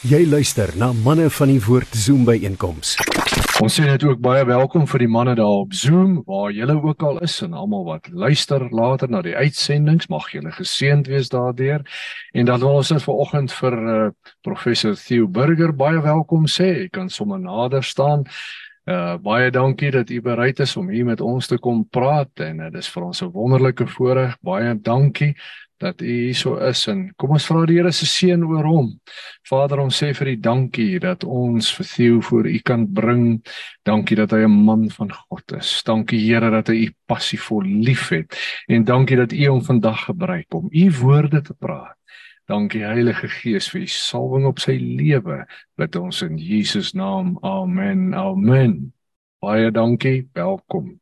Jy luister na manne van die woord Zoom by einkoms. Ons sê net ook baie welkom vir die manne daar op Zoom waar julle ook al is en almal wat luister later na die uitsendings mag julle geseënd wees daardeur. En dan wil ons net vanoggend vir uh, professor Theo Burger baie welkom sê. Jy kan sommer nader staan. Uh baie dankie dat u bereid is om hier met ons te kom praat en dit uh, is vir ons 'n wonderlike voorreg. Baie dankie dat u hier so is en kom ons vra die Here se seën oor hom. Vader, ons sê vir u dankie dat ons vir Theo voor u kan bring. Dankie dat hy 'n man van God is. Dankie Here dat hy u passievol liefhet en dankie dat u hom vandag gebruik om u woorde te praat. Dankie Heilige Gees vir u salwing op sy lewe. Bid ons in Jesus naam. Amen. Amen. Baie dankie. Welkom.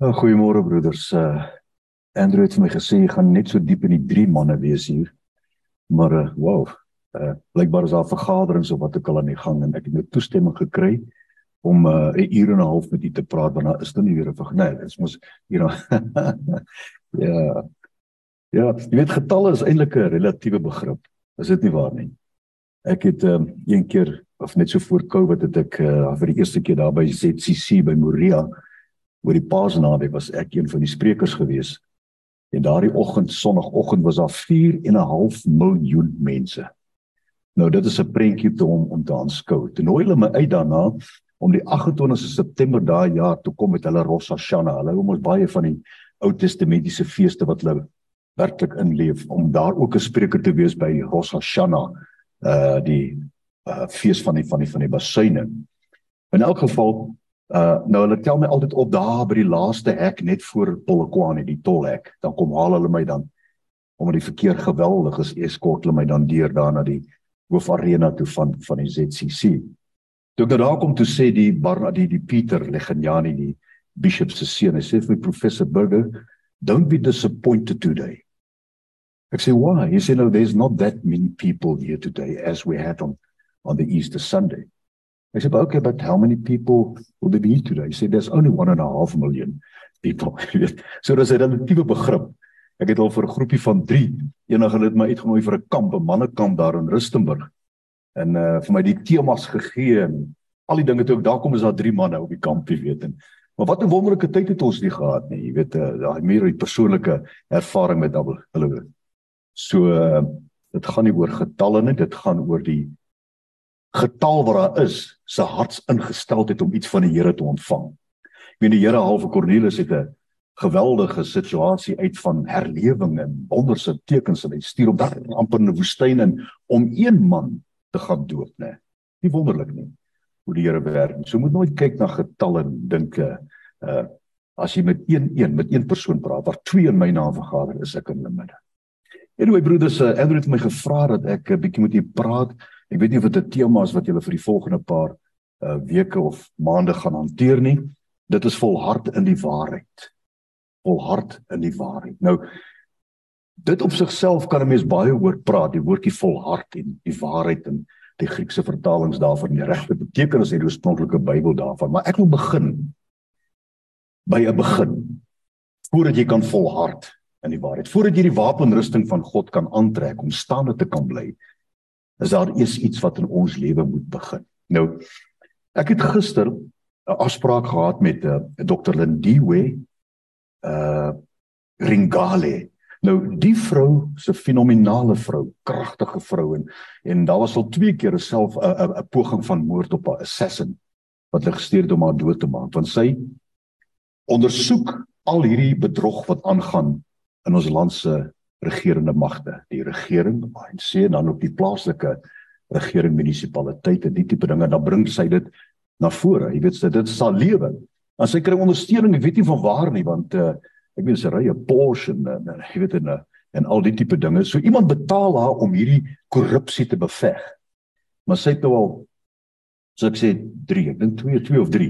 Nou, goeiemôre broeders. Uh Andrew het vir my gesê gaan net so diep in die drie manne wees hier. Maar uh, wow, uh blykbaar is daar vergaderings of wat ook al aan die gang en ek het nou toestemming gekry om uh, 'n uur en 'n half met u te praat want daar is dan nie weer 'n vergelyk. Dit is mos hier Ja. Ja, jy weet getalle is eintlik 'n relatiewe begrip. Is dit nie waar nie? Ek het um, een keer of net so voor Covid het ek uh, vir die eerste keer daar by ZCC by Moria oor die Paasnaweek was ek een van die sprekers geweest En daardie oggend, sonoggend was daar 4 en 'n half miljoen mense. Nou dit is 'n prentjie te hom om te aanskou. Toe nooi hulle my uit daarna om die 28ste September daai jaar toe kom met hulle Rosh Hashanah. Hulle het ons baie van die Ou Testamentiese feeste wat hulle werklik inleef om daar ook 'n spreker te wees by Rosh Hashanah, uh die uh fees van die van die van die basuine. In elk geval Uh nou hulle tel my altyd op daar by die laaste hek net voor Polokwane, die tolhek. Dan kom haal hulle my dan omdat die verkeer geweldig is, eskort hulle my dan deur daar na die hoofarena toe van van die ZCC. Toe ek daar kom toe sê die Barnardie die Pieter Legenjani die bishop se seun, hy sê vir professor Burger, don't be disappointed today. Ek sê why? He said no there's not that many people here today as we had on on the Easter Sunday. I said, okay, but how many people will there be today? He said, there's only one and a half million people. so dis 'n relatiewe begrip. Ek het al vir 'n groepie van 3 eendag hulle het my uitgenooi vir 'n kamp, 'n mannekamp daar in Rustenburg. En uh vir my die temas gegee en al die dinge toe ek daar kom is daar 3 manne op die kamp, jy weet. En, maar wat 'n wonderlike tyd het ons nie gehad nie. Jy weet, uh, daai meer die persoonlike ervaring met hulle. So uh, dit gaan nie oor getalle nie, dit gaan oor die getal wat daar is se harts ingestel het om iets van die Here te ontvang. Ek meen die Here halve Kornelius het 'n geweldige situasie uit van herlewing en wonderse tekens en hy stuur op daar amper in 'n woestyn in om een man te gaan dood, né? Nie wonderlik nie hoe die Here werk. So moet nooit kyk na getalle en dink uh as jy met een een met een persoon praat, waar twee in my naam vergader is ek in hulle midde. Anyway broeders, uh, Andrew het my gevra dat ek 'n uh, bietjie met julle praat Ek weet nie of dit 'n tema is wat julle vir die volgende paar uh, weke of maande gaan hanteer nie. Dit is volhard in die waarheid. Volhard in die waarheid. Nou dit op sigself kan 'n mens baie oor praat, die woordjie volhard en die waarheid en die Griekse vertalings daarvan, die regte betekenis in die oorspronklike Bybel daarvan, maar ek wil begin by 'n begin voordat jy kan volhard in die waarheid. Voordat jy die wapenrusting van God kan aantrek om staande te kan bly is daar eers iets wat in ons lewe moet begin. Nou ek het gister 'n afspraak gehad met 'n uh, eh, Dr. Lindiwe uh Ringale. Nou die vrou se fenominale vrou, kragtige vrou en en daar was al twee keer self 'n 'n poging van moord op 'n assassin wat hulle gestuur het om haar dood te maak want sy ondersoek al hierdie bedrog wat aangaan in ons land se regerende magte, die regering, ANC en dan ook die plaaslike regering munisipaliteite, die tipe dinge, dan bring sy dit na vore. Jy weet dit sal lewe. En sy kry ondersteuning, ek weet nie van waar nie, want uh, ek weet sy ry 'n Porsche en, en jy weet en en al die tipe dinge. So iemand betaal haar om hierdie korrupsie te beveg. Maar sy het nou al so ek sê 3, ek dink 2, 2 of 3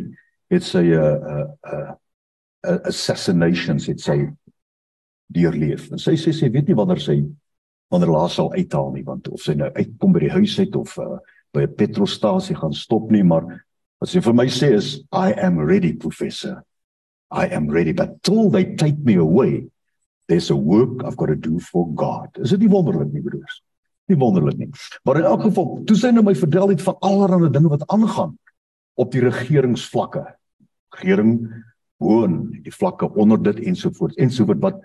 het sy 'n uh, 'n uh, uh, assassinations het sy deurleef. En sy sê sy weet nie wanneer sy wanneer laas sal uithaal nie want of sy nou uitkom by die huis uit of uh, by 'n petrolstasie gaan stop nie, maar wat sy vir my sê is I am ready professor. I am ready but till they take me away there's a work I've got to do for God. Is dit nie wonderlik nie broers? Nie wonderlik nie. Maar in elk geval, toe sy nou my vertel het van allerlei dinge wat aangaan op die regeringsvlakke. Regering woon die vlakke onder dit ensovoorts ensovoorts wat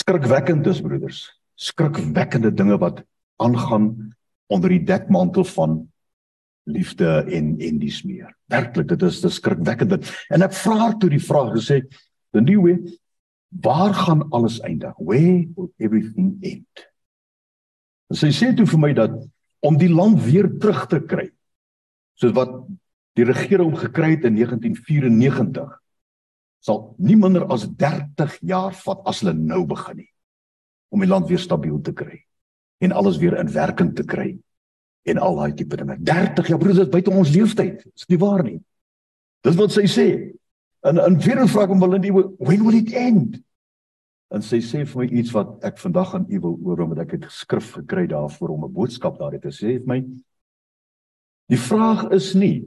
skrikwekkend is broeders. Skrikwekkende dinge wat aangaan onder die dekmantel van liefde en en dies meer. Werklik, dit is dis skrikwekkend. En ek vra toe die vraag gesê, the new way, waar gaan alles eindig? Where will everything end? En sy sê toe vir my dat om die land weer terug te kry, soos wat die regering gekry het in 1994, sal nie minder as 30 jaar vat as hulle nou begin nie om die land weer stabiel te kry en alles weer in werking te kry en al daai tipe dinge. 30 jaar broers, dit buite ons leeftyd. Is nie waar nie. Dis wat sy sê. En en weer 'n vraag om Melinda, when will it end? En sy sê vir my iets wat ek vandag aan u wil oor omdat ek het geskrif gekry daarvoor om 'n boodskap daarin te sê. Vir my Die vraag is nie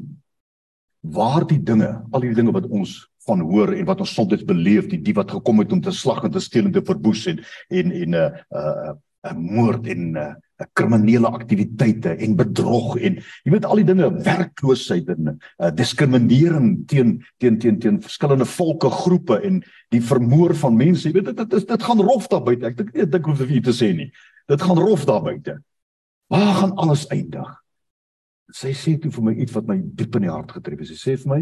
waar die dinge, al die dinge wat ons van hoor en wat ons soms beleef, die die wat gekom het om te slag en te steel en te verwoes en en en 'n uh, 'n uh, 'n moord en 'n uh, kriminele aktiwiteite en bedrog en jy weet al die dinge werkloosheid en uh, diskriminering teen teen teen teen verskillende volke groepe en die vermoor van mense jy weet dit dit, dit gaan rof daar buite ek dink ek hoef vir u te sê nie. Dit gaan rof daar buite waar gaan alles eindig? Sy sê toe vir my iets wat my diep in die hart getref het. Sy sê vir my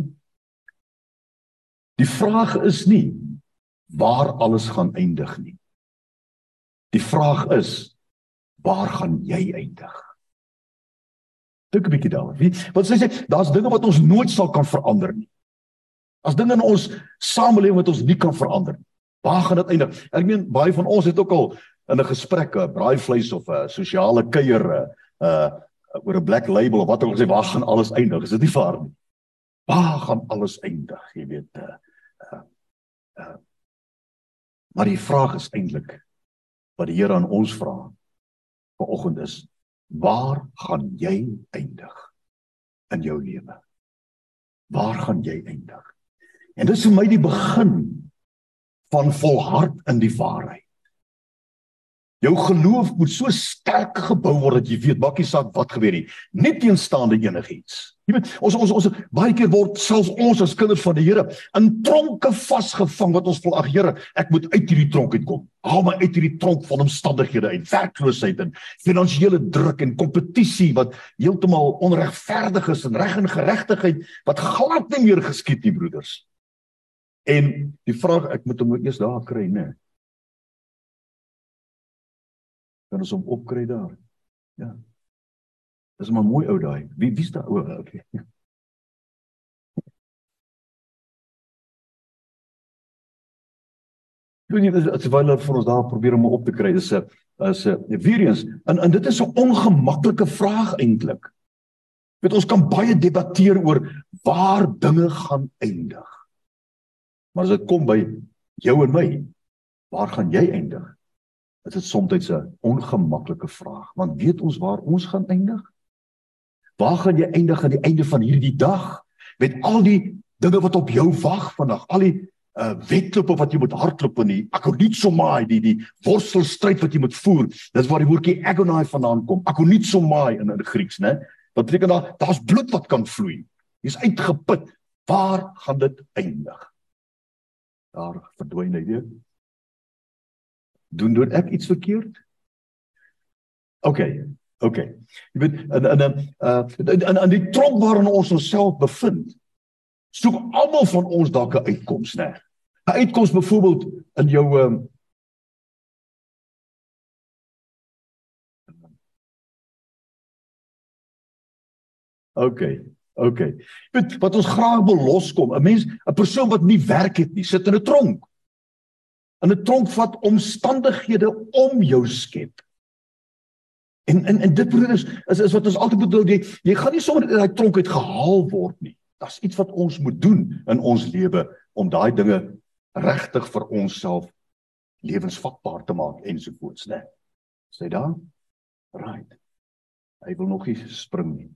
die vraag is nie waar alles gaan eindig nie die vraag is waar gaan jy eindig? Dink 'n bietjie daaroor. Wie wat sê daar's dinge wat ons nooit sal kan verander nie. As dinge in ons samelewing wat ons nie kan verander nie. Waar gaan dit eindig? Ek meen baie van ons het ook al in 'n gesprek 'n braaivleis of 'n sosiale kuier uh oor 'n black label of wat ook al sê waar gaan alles eindig? Is dit nie vaar nie? Waar gaan alles eindig? Jy weet uh maar die vraag is eintlik wat die Here aan ons vra vanoggend is waar gaan jy eindig in jou lewe? Waar gaan jy eindig? En dis vir my die begin van volhard in die waarheid. Jou geloof moet so sterk gebou word dat jy weet maakie saak wat gebeur nie, nie teenstaande enigiets. Jy weet, ons ons ons baie keer word selfs ons as kinders van die Here in tronke vasgevang wat ons vol ag Here, ek moet uit hierdie tronk uitkom. Haal my uit hierdie tronk van omstandighede uit, werkloosheid en finansiële druk en kompetisie wat heeltemal onregverdig is en reg en geregtigheid wat glad nie meer geskied nie, broeders. En die vraag ek moet hom eers daar kry, né? Nee. Kan ons hom opkry daar. Ja. Dis maar mooi ou daai. Wie wie's daai ou? Okay. Jy dit terwyl hulle vir ons daar probeer om op te kry. Dis 'n is 'n weer eens en en dit is 'n ongemaklike vraag eintlik. Weet ons kan baie debatteer oor waar dinge gaan eindig. Maar as dit kom by jou en my, waar gaan jy eindig? Dit is soms 'n ongemaklike vraag, want weet ons waar ons gaan eindig? Waar gaan jy eindig aan die einde van hierdie dag met al die dinge wat op jou wag vandag, al die uh wedlope wat jy moet hardloop in die agonizomai, die die worstelstryd wat jy moet voer. Dis waar die woordjie agonai vandaan kom. Agonizomai in in Grieks, né? Wat beteken daar daar's bloed wat kan vloei. Jy's uitgeput. Waar gaan dit eindig? Daar verdwyn hy weer doen doen ek iets verkeerd? OK. OK. Jy weet en en uh in in die tronk waarin ons onsself bevind, soek almal van ons dalk 'n uitkoms, né? 'n Uitkoms byvoorbeeld in jou um OK. OK. Weet wat ons graag wil loskom, 'n mens, 'n persoon wat nie werk het nie, sit in 'n tronk 'n tronk vat omstandighede om jou skep. En en en dit broeders is is wat ons altyd bedoel jy jy gaan nie sommer uit daai tronk uit gehaal word nie. Daar's iets wat ons moet doen in ons lewe om daai dinge regtig vir onsself lewensvatbaar te maak ensovoorts, né? Sê dan. Right. Hy wil nog nie spring nie.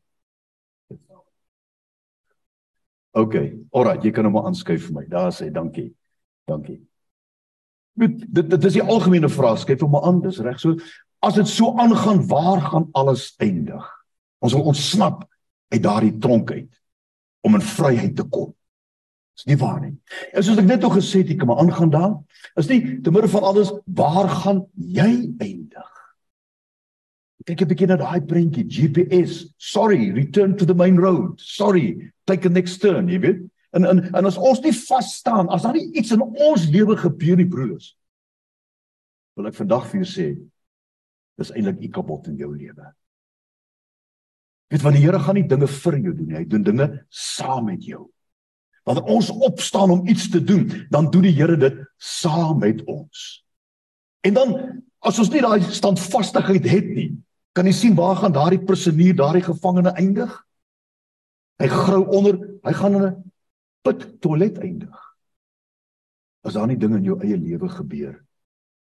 OK. Alraai, jy kan hom aanskuif vir my. Daar sê dankie. Dankie. Weet dit dit is die algemene vraag skep hom aan dis reg so As dit so aangaan, waar gaan alles eindig? Ons wil ontsnap uit daardie tronk uit om in vryheid te kom. Dis nie waar nie. En soos ek net al gesê het, ek kan maar aangaan daar. Is nie te midde van alles waar gaan jy eindig? Kyk 'n bietjie na daai prentjie, GPS. Sorry, return to the main road. Sorry, take a next turn, jy weet. En en en as ons nie vas staan, as daar iets in ons lewe gebeur nie, broers. Wil ek vandag vir jou sê, dis eintlik u kapot in jou lewe. Weet want die Here gaan nie dinge vir jou doen nie, hy doen dinge saam met jou. Wanneer ons opstaan om iets te doen, dan doen die Here dit saam met ons. En dan as ons nie daai standvastigheid het nie, kan jy sien waar gaan daardie prisonier, daardie gevangene eindig? Hy grou onder, hy gaan in 'n put toilet eindig. As daar nie dinge in jou eie lewe gebeur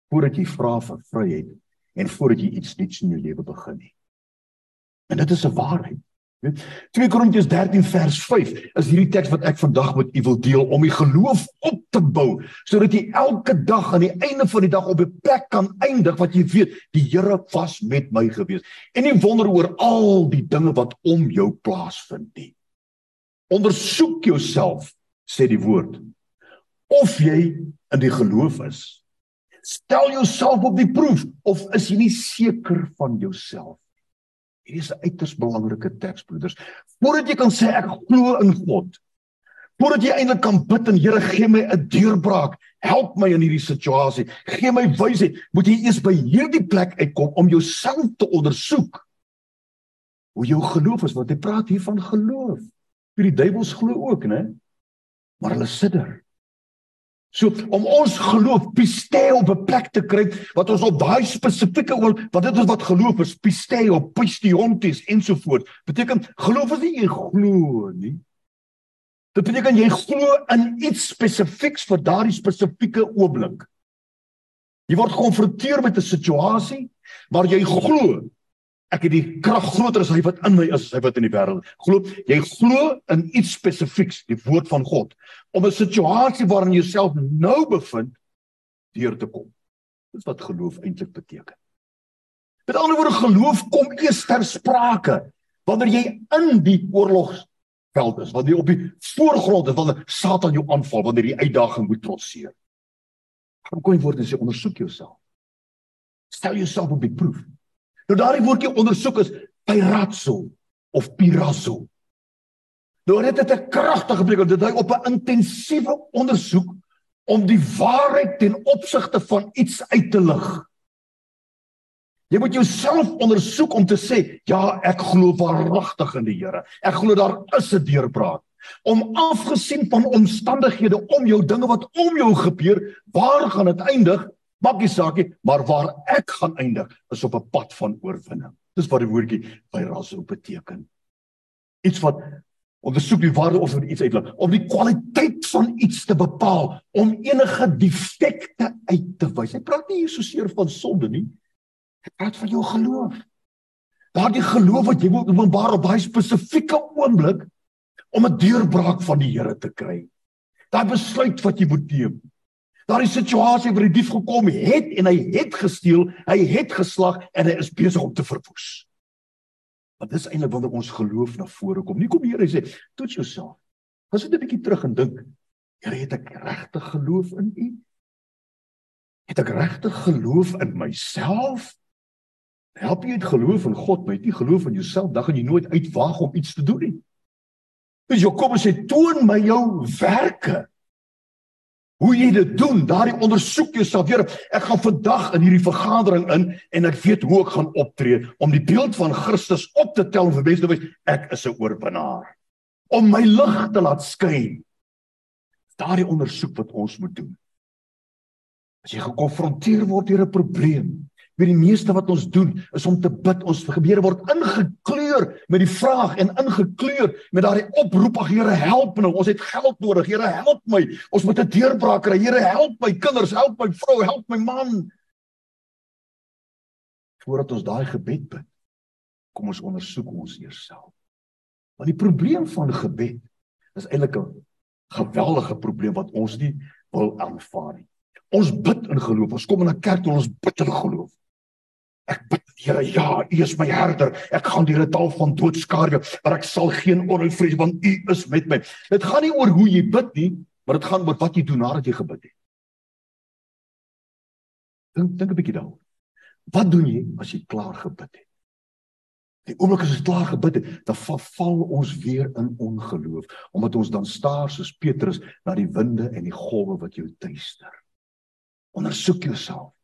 voordat jy vra vir vryheid en voordat jy iets nuuts in jou lewe begin nie. En dit is 'n waarheid. Weet 2 Korintiërs 13 vers 5 is hierdie teks wat ek vandag met u wil deel om die geloof op te bou sodat jy elke dag aan die einde van die dag op 'n plek kan eindig wat jy weet die Here was met my gewees en nie wonder oor al die dinge wat om jou plaasvind nie. Ondersoek jouself sê die woord of jy in die geloof is. Stel jouself op die proef of is jy nie seker van jouself Hierdie is 'n uiters belangrike teks broeders. Voordat jy kan sê ek glo in God, voordat jy eintlik kan bid en Here gee my 'n deurbraak, help my in hierdie situasie, gee my wysheid, moet jy eers by hierdie plek uitkom om jouself te ondersoek. Hoe jou geloof is, want hy praat hier van geloof. Vir die duiwels glo ook, né? Maar hulle sidder. So om ons geloof piste op 'n plek te kry wat ons op daai spesifieke oor wat dit is wat geloof is piste op pistiontis ensovoorts beteken geloof is nie jy glo nie dit beteken jy glo in iets spesifieks vir daardie spesifieke oomblik jy word gekonfronteer met 'n situasie waar jy glo ek het die krag groter as hy wat in my is as hy wat in die wêreld. Glo, jy glo in iets spesifieks, die woord van God, om 'n situasie waarin jy jouself nou bevind deur te kom. Dis wat geloof eintlik beteken. Met ander woorde, geloof kom eers ter sprake wanneer jy in die oorlogsveld is, wanneer jy op die voorgrond is, wanneer Satan jou aanval, wanneer jy uitdaging moet trotseer. Kom kom word en sê ondersoek jouself. Stel jouself op die proef. Nou daardie woordjie ondersoek is pyrazzo of pirazo. Nou dit het 'n kragtige betekenis dit hy op 'n intensiewe ondersoek om die waarheid ten opsigte van iets uit te lig. Jy moet jouself ondersoek om te sê, ja, ek glo waaragtig in die Here. Ek glo daar is 'n deurbraak. Om afgesien van omstandighede om jou dinge wat om jou gebeur, waar gaan dit eindig? Maak nie saak nie, maar waar ek gaan eindig is op 'n pad van oorwinning. Dis wat die woordjie pyrazo beteken. Iets wat ondersoek die waarde of iets uitlig, om die kwaliteit van iets te bepaal, om enige defekte uit te wys. Hy praat nie hier so seer van sonde nie. Hy praat van jou geloof. Daardie geloof wat jy moet openbaar op daai spesifieke oomblik om 'n deurbraak van die Here te kry. Daai besluit wat jy moet neem daardie situasie waar die dief gekom het en hy het gesteel, hy het geslag en hy is besig om te verwoes. Want dis eintlik wanneer ons geloof na vore kom. Nie kom die Here sê, "Toets jouself." As jy 'n bietjie terug en dink, Here, het ek regtig geloof in U? Het ek regtig geloof in myself? Help jy het geloof in God, maar jy het nie geloof in jouself, dan gaan jy nooit uitwaag om iets te doen nie. Dus Jakobus sê, "Toon my jou werke." Hoe jy dit doen, daardie ondersoek jouself. Here, ek gaan vandag in hierdie vergadering in en ek weet hoe ek gaan optree om die beeld van Christus op te tel vir mense te wys ek is 'n oorwinnaar. Om my lig te laat skyn. Daardie ondersoek wat ons moet doen. As jy gekonfronteer word deur 'n probleem, weet die meeste wat ons doen is om te bid. Ons gebeure word ingekleur met die vraag en ingekleur met daardie oproep: "Here, help nou. Ons het geld nodig. Here, help my. Ons moet 'n deurbraak kry. Here, help my kinders, help my vrou, help my man." Voordat ons daai gebed bid, kom ons ondersoek ons eerself. Want die probleem van gebed is eintlik 'n geweldige probleem wat ons nie wil aanvaar nie. Ons bid in geloof. Ons kom in 'n kerk en ons bid in geloof. Ek bid Here, ja, U is my herder. Ek gaan deur 'n dal van doodskare, maar ek sal geen onheil vrees want U is met my. Dit gaan nie oor hoe jy bid nie, maar dit gaan oor wat jy doen nadat jy gebid het. Dink dink 'n bietjie daaroor. Wat doen jy as jy klaar gebid het? Die oomblik as ons klaar gebid het, dan val ons weer in ongeloof, omdat ons dan staar soos Petrus na die winde en die golwe wat jou tuister. Ondersoek jouself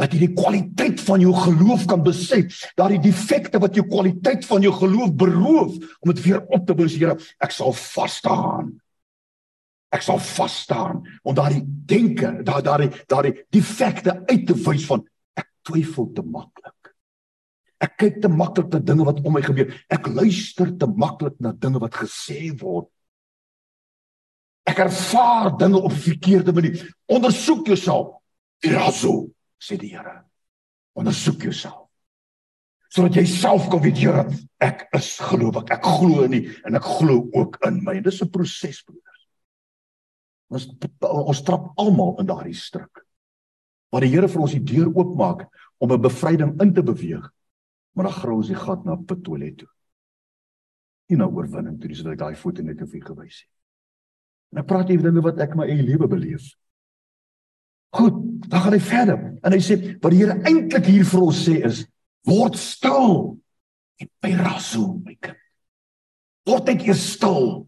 dat jy die kwaliteit van jou geloof kan besef, daardie defekte wat jou kwaliteit van jou geloof beroof om dit weer op te bou, Here, ek sal vas staan. Ek sal vas staan om daardie denke, daardie daardie daardie defekte uit te wys van ek twyfel te maklik. Ek kyk te maklik na dinge wat om my gebeur. Ek luister te maklik na dinge wat gesê word. Ek ervaar dinge op verkeerde manier. Ondersoek jouself. Razo sê die Here. Ondersoek jouself. Sodat jy self kan weet, Here, ek is geloof ek. Glo nie en ek glo ook in my. Dis 'n proses, broeders. Ons ons trap almal in daardie struik. Waar die Here vir ons die deur oopmaak om 'n bevryding in te beweeg, maar dan grou ons die gat na pitoilet toe. Nie na oorwinning toe, sodat ek daai voete net op u gewys het. En ek praat hier dinge wat ek my eie lewe beleef. Goed, dan gaan hy verder en hy sê wat die Here eintlik hier vir ons sê is word stil en pyraso my kind. Word net eers stil.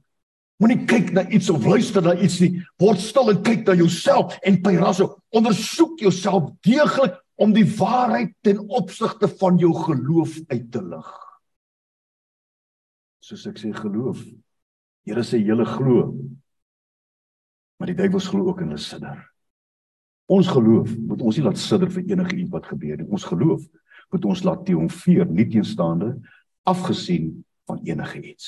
Moenie kyk na iets of luister na iets nie. Word stil en kyk na jouself en pyraso. Ondersoek jouself deeglik om die waarheid ten opsigte van jou geloof uit te lig. Soos ek sê geloof. Here sê julle glo. Maar die duiwels glo ook in hulle sidder. Ons geloof moet ons nie laat sidder vir enige iets wat gebeur nie. Ons geloof moet ons laat triomfeer nie teenstaande afgesien van enige iets.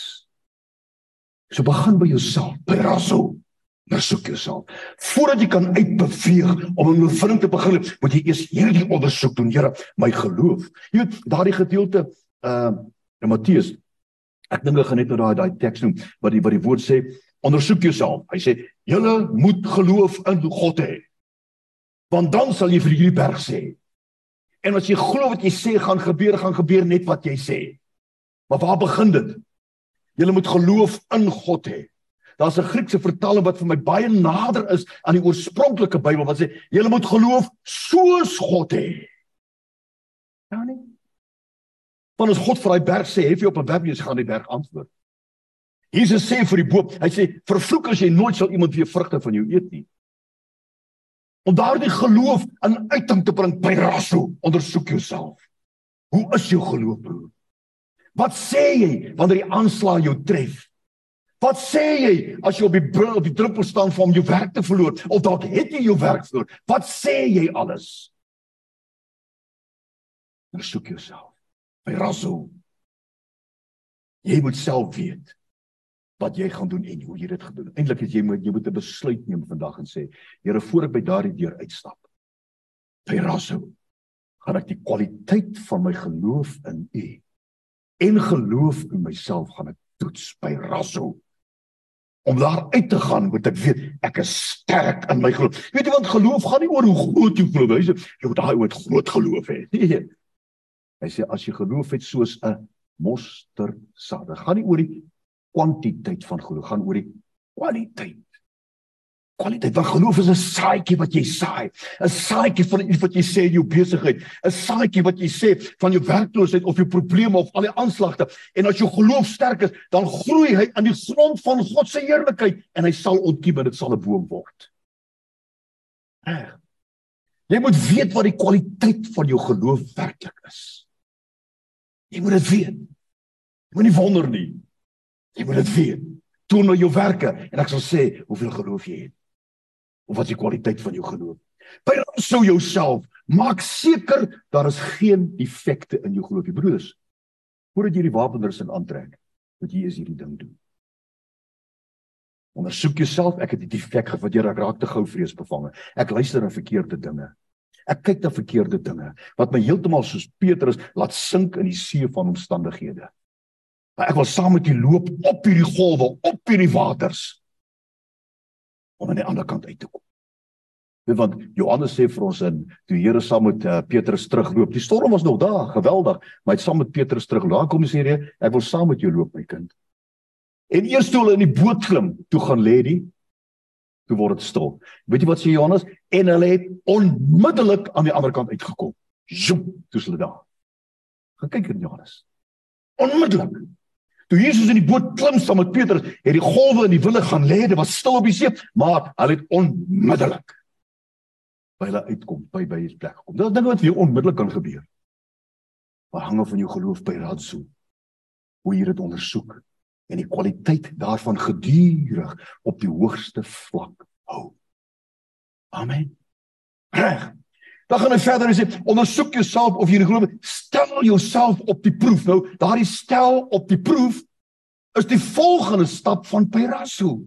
So begin by jouself, by rasso. Ondersoek jouself. Voordat jy kan uitbeweeg om 'n oefening te begin, moet jy eers hierdie ondersoek doen, Here, my geloof. Jy weet, daardie gedeelte uh in Matteus. Ek dink ek gaan net nou daai daai teks noem wat die wat die woord sê, ondersoek jouself. Hy sê, "Julle moet geloof in God hê." Want dan sal jy vir hierdie berg sê. En as jy glo wat jy sê gaan gebeur, gaan gebeur net wat jy sê. Maar waar begin dit? Jy moet geloof in God hê. Daar's 'n Griekse vertaling wat vir my baie nader is aan die oorspronklike Bybel wat sê jy moet geloof soos God hê. Ja nie. Want as God vir daai berg sê, het jy op 'n berg jy gaan die berg antwoord. Jesus sê vir die boom, hy sê vervloek as jy nooit sal iemand weer vrugte van jou eet nie om daardie geloof in uiting te bring by rasso ondersoek jouself. Hoe is jou geloof broer? Wat sê jy wanneer die aanslag jou tref? Wat sê jy as jy op die bril op die druppel staan van jou werk te verloor of dalk het jy jou werk verloor? Wat sê jy alles? Ondersoek jouself by rasso jy moet self weet wat jy gaan doen en hoe jy dit gedoen. Eintlik is jy moet jy moet 'n besluit neem vandag en sê, Here, voor ek by daardie deur uitstap, Peraso, gaan ek die kwaliteit van my geloof in U en geloof in myself gaan ek toets by Rasso. Om daar uit te gaan, moet ek weet ek is sterk in my geloof. Weet jy want geloof gaan nie oor hoe groot jy glo nie. Jy moet daai oor groot geloof hê. Nee. Hy sê as jy geloof het soos 'n mosterdsaad, dit gaan nie oor die kwantiteit van geloof gaan oor die kwaliteit. Kwaliteit van geloof is 'n saadjie wat jy saai. 'n Saadjie van iets wat jy sê in jou besigheid, 'n saadjie wat jy sê van jou werkloosheid of jou probleme of al die aanslagte. En as jou geloof sterk is, dan groei hy aan die grond van God se heerlikheid en hy sal ontkiem en dit sal 'n boom word. Reg. Jy moet weet wat die kwaliteit van jou geloof werklik is. Jy moet dit weet. Jy moenie wonder nie. Jy moet dit weet. Toon nou jou werke en ek sal sê hoeveel geloof jy het. Of wat is die kwaliteit van jou geloof? Byrou sou jouself maak seker daar is geen defekte in jou geloof, broers. Voordat jy die wapenrusting aantrek, moet jy eers hierdie ding doen. Ondersoek jouself, ek het die defek wat jy raak te gou vrees bevange. Ek luister na verkeerde dinge. Ek kyk na verkeerde dinge wat my heeltemal soos Petrus laat sink in die see van omstandighede. Maar ek wil saam met u loop op hierdie golwe, op hierdie waters om aan die ander kant uit te kom. Weet want Johannes sê vir ons in toe Here saam met uh, Petrus terugloop. Die storm was nog daar, geweldig, maar hy het saam met Petrus terugloop. Daar kom hy sê, "Ek wil saam met jou loop, my kind." En eers toe hulle in die boot klim, toe gaan lê die toe word dit stil. Weet jy wat sê Johannes? En hulle het onmiddellik aan die ander kant uitgekom. Joep, toe hulle daar. Gaan kyk in Johannes. Onmiddellik. Toe Jesus in die boot klim saam met Petrus, het die golwe in die wille gaan lê, dit was stil op die see, maar hulle het onmiddellik by hulle uitkom, by by hul plek gekom. Dit is dinge wat weer onmiddellik kan gebeur. Maar hang af van jou geloof by Ratsu. Hoe jy dit ondersoek en die kwaliteit daarvan gedurig op die hoogste vlak hou. Amen. Reg. Dan gaan hy verder en sê ondersoek jouself of jy glo stel jouself op die proef. Nou, daardie stel op die proef is die volgende stap van Pyraso.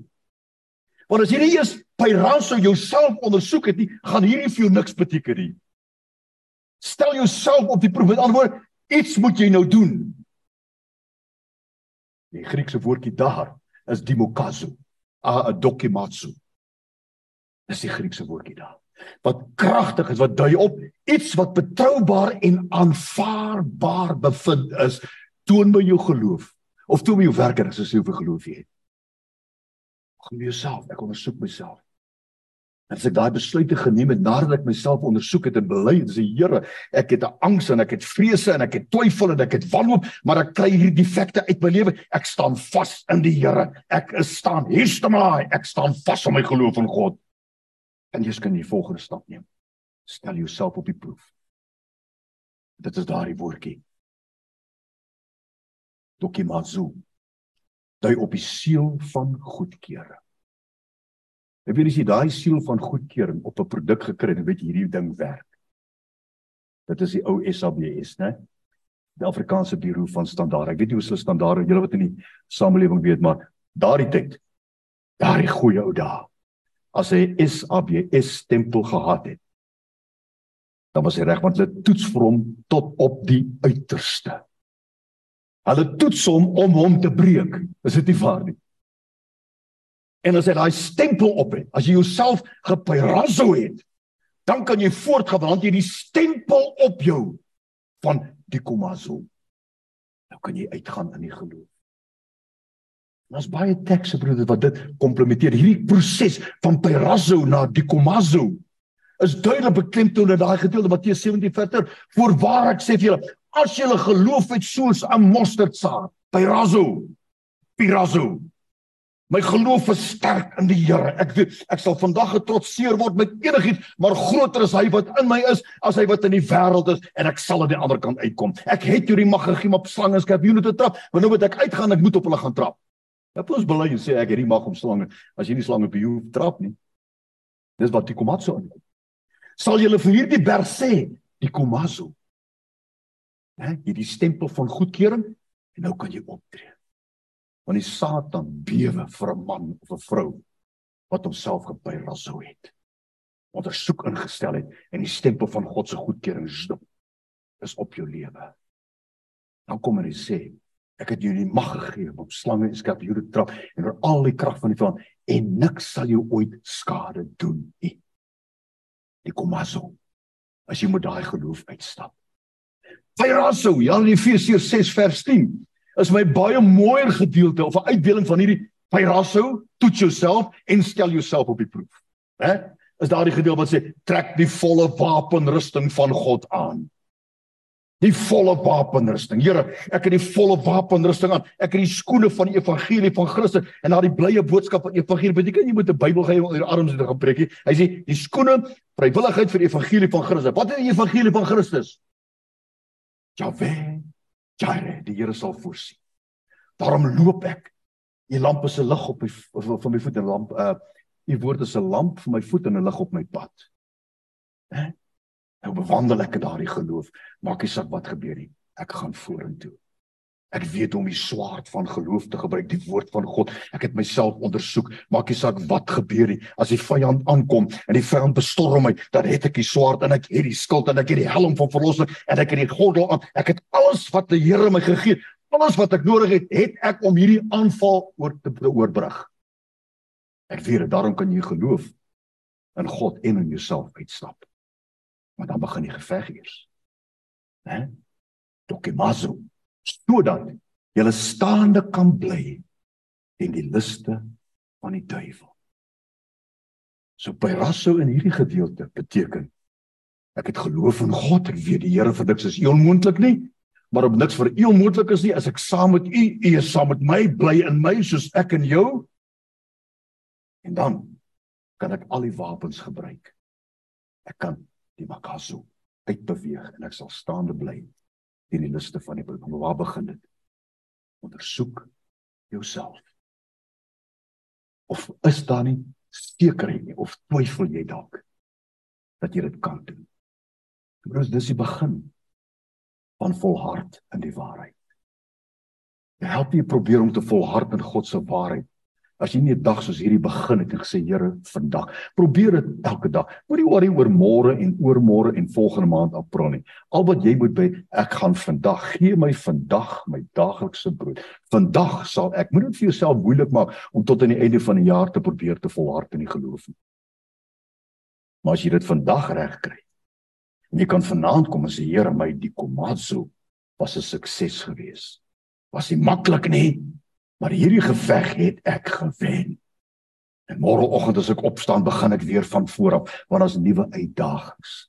Want as jy nie eers Pyraso jouself ondersoek het nie, gaan hierdie vir jou niks beteken nie. Stel jouself op die proef. Met ander woorde, iets moet jy nou doen. Die Griekse woordjie daar is dimokazo, a dokimatsu. Dis die Griekse woordjie daar. Wat kragtig is, wat dui op iets wat betroubaar en aanvaarbaar bevind is, toon my jou geloof of toon my jou werker as jy hoeveel geloof jy het. Gaan jouself, ek ondersoek myself. En as ek daai besluite geneem het nadat ek myself ondersoek het en bely het, sê Here, ek het 'n angs en ek het vrese en ek het twyfel en ek het wanhoop, maar ek kry hierdie defekte uit my lewe. Ek staan vas in die Here. Ek is staan hier staan my. Ek staan vas op my geloof in God. En jy kan die volgende stap neem. Stel jouself op die proef. Dit is daardie woordjie. Dokimazu. Dui op die siel van goedkeuring. Ek weet as jy daai siel van goedkeuring op 'n produk gekry het, weet jy hierdie ding werk. Dit is die ou SABS, né? Die Afrikaanse Buro van Standaard. Ek weet nie hoe hulle standaarde, julle wat in die samelewing weet, maar daardie tyd, daardie goeie ou dae, as hy SABS stempel gehad het, dan was hy reg want hulle toets vir hom tot op die uiterste. Hulle toets hom om hom te breek. Is dit nie waar nie? En as jy daai stempel op het, as jy jouself gepyraso het, dan kan jy voortgaan want jy die stempel op jou van die komazo. Nou kan jy uitgaan in die geloof. Ons baie tekste broeder wat dit komplementeer. Hierdie proses van pyraso na die komazo is duidelik beklemtoon in daai gedeelte Matteus 17 vers. Voorwaar ek sê vir julle, as julle geloof het soos 'n mosterdsaad, pyraso, pyraso, My geloof is sterk in die Here. Ek weet ek sal vandag getrotseer word met enigiets, maar groter is hy wat in my is as hy wat in die wêreld is en ek sal aan die ander kant uitkom. Ek het hierdie mag gegee om op slange en skorpioene te trap, maar nou moet ek uitgaan, ek moet op hulle gaan trap. Ek wil ons bely sê ek het die mag om slange as jy nie slange op jou trap nie. Dis wat die komatso aankom. Sal julle vir hierdie berg sê, die komaso. Hè, hierdie stempel van goedkeuring en nou kan jy optree want die Satan bewe vir 'n man of 'n vrou wat homself gepyraso het. Ondersoek ingestel het en die stempel van God se goedkeuring is op jou lewe. Dan kom hy sê, ek het jou die mag gegee om slange en skorpioene te trap en oor al die krag van die vyand en niks sal jou ooit skade doen nie. Die komaso. As jy met daai geloof uitstap. Pyraso, ja in Efesiërs 6 vers 10 is my baie mooier gedeelte of 'n uitbeelding van hierdie pyraso, toets jouself en stel jouself op die proef. Hè? Is daardie gedeelte wat sê trek die volle wapenrusting van God aan. Die volle wapenrusting. Here, ek het die volle wapenrusting aan. Ek het die skoene van die evangelie van Christus en daardie blye boodskap van evangelie. Beteken jy moet 'n Bybel om in jou arms te gaan preek. Hy sê die skoene vrywilligheid vir die evangelie van Christus. Wat is die evangelie van Christus? Jaweh Jare, die Here sal voorsien. Daarom loop ek. U lamp is 'n lig op my van my voet en lamp uh u woord is 'n lamp vir my voet en 'n lig op my pad. Hè? Nou bewandel ek daardie geloof. Maak nie saak wat gebeur nie. Ek gaan vorentoe. Ek weet om die swaard van geloof te gebruik, die woord van God. Ek het myself ondersoek. Maak nie saak wat gebeur nie. As die vyand aankom en die vyand bestorm my, dan het ek die swaard en ek het die skild en ek het die helm van verlossing en ek het die gordel aan. Ek het alles wat die Here my gegee het. Alles wat ek nodig het, het ek om hierdie aanval oor te oorbrug. Ek weet dit, daarom kan jy geloof in God en in jouself uitstap. Maar dan begin die geveg eers. Né? Dokimazo sodat jy staande kan bly in die liste van die duiwel. So pyrasso in hierdie gedeelte beteken ek het geloof in God, ek weet die Here vir niks is onmoontlik nie, maar op niks vir u onmoontlik is nie as ek saam met u, u is saam met my, bly in my soos ek in jou. En dan kan ek al die wapens gebruik. Ek kan die makaso uitbeweeg en ek sal staande bly teen die liste van die Bybel. Maar waar begin dit? Ondersoek jouself. Of is daar nie sekerheid nie of twyfel jy dalk dat jy dit kan doen? Broers, dis die begin van volhard in die waarheid. Jy help jy probeer om te volhard in God se waarheid As jy nie 'n dag soos hierdie begin het en gesê Here, vandag, probeer dit elke dag. Moenie worry oor môre en oormôre en volgende maand April nie. Al wat jy moet by, ek gaan vandag gee my vandag my daaglikse brood. Vandag sal ek moet dit vir jouself moeilik maak om tot aan die einde van die jaar te probeer te volhard in die geloof. Maar as jy dit vandag reg kry, en jy kan vanaand kom en sê Here, my die komatsu was 'n sukses geweest. Was nie maklik nie, Maar hierdie geveg het ek gewen. En môreoggend as ek opstaan, begin ek weer van voor af, want daar's nuwe uitdagings.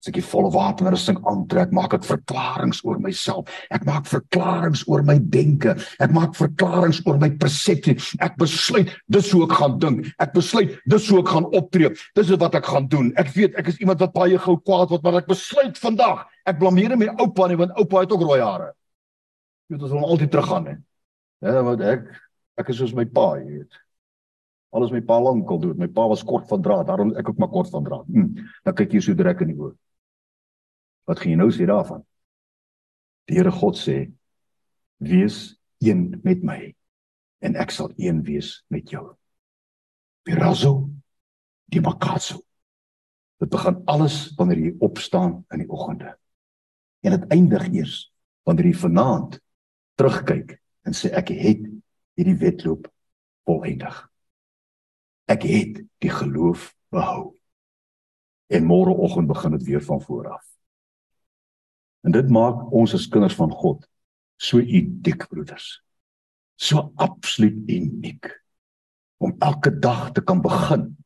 As ek die volle wapenrusting aantrek, maak ek verklaringe oor myself. Ek maak verklaringe oor my denke. Ek maak verklaringe oor my persepsie. Ek besluit dis hoe ek gaan dink. Ek besluit dis hoe ek gaan optree. Dis wat ek gaan doen. Ek weet ek is iemand wat baie gou kwaad word, maar ek besluit vandag. Ek blameer my oupa nie want oupa het ook rooi hare. Jy weet ons wil altyd teruggaan hè. Ja, wat ek ek is soos my pa, jy weet. Alles my pa lankal doen. My pa was kort van draad, daarom ek ook maar kort van draad. Hm, dan kyk jy so druk in die oë. Wat gaan jy nou sê daarvan? Die Here God sê: "Wees een met my en ek sal een wees met jou." Pirazo die makatso. Dit begin alles wanneer jy opstaan in die oggende. En dit eindig eers wanneer jy vanaand terugkyk en sê ek het hierdie wedloop volëindig. Ek het die geloof behou. En môreoggend begin dit weer van voor af. En dit maak ons as kinders van God so uniek broeders. So absoluut uniek om elke dag te kan begin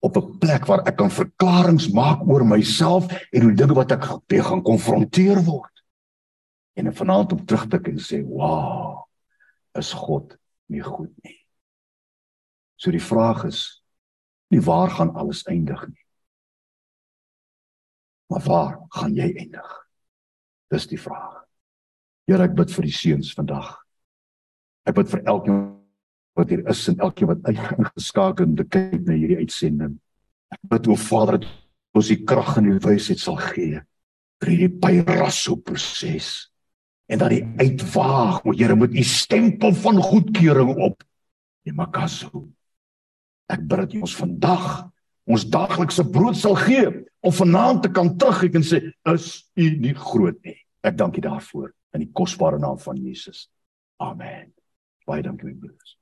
op 'n plek waar ek kan verklaringe maak oor myself en hoe dinge wat ek gaan konfronteer word en vanaand op terug te kan sê, "Wow, is God nie goed nie." So die vraag is nie waar gaan alles eindig nie. Maar waar gaan jy eindig? Dis die vraag. Here, ek bid vir die seuns vandag. Ek bid vir elkeen wat hier is en elkeen wat uitgeskakel en kyk na hierdie uitsending. Ek bid o Vader dat ons die krag en die wysheid sal gee vir hierdie pyrasso proses en dat die uitwaag, o Here, met u stempel van goedkeuring op. Die makaso. Ek bid dat U ons vandag ons daaglikse brood sal gee om vanaand te kan terugkyk en sê, is U nie groot nie. Ek dank U daarvoor in die kosbare naam van Jesus. Amen. Baie dankie, broers.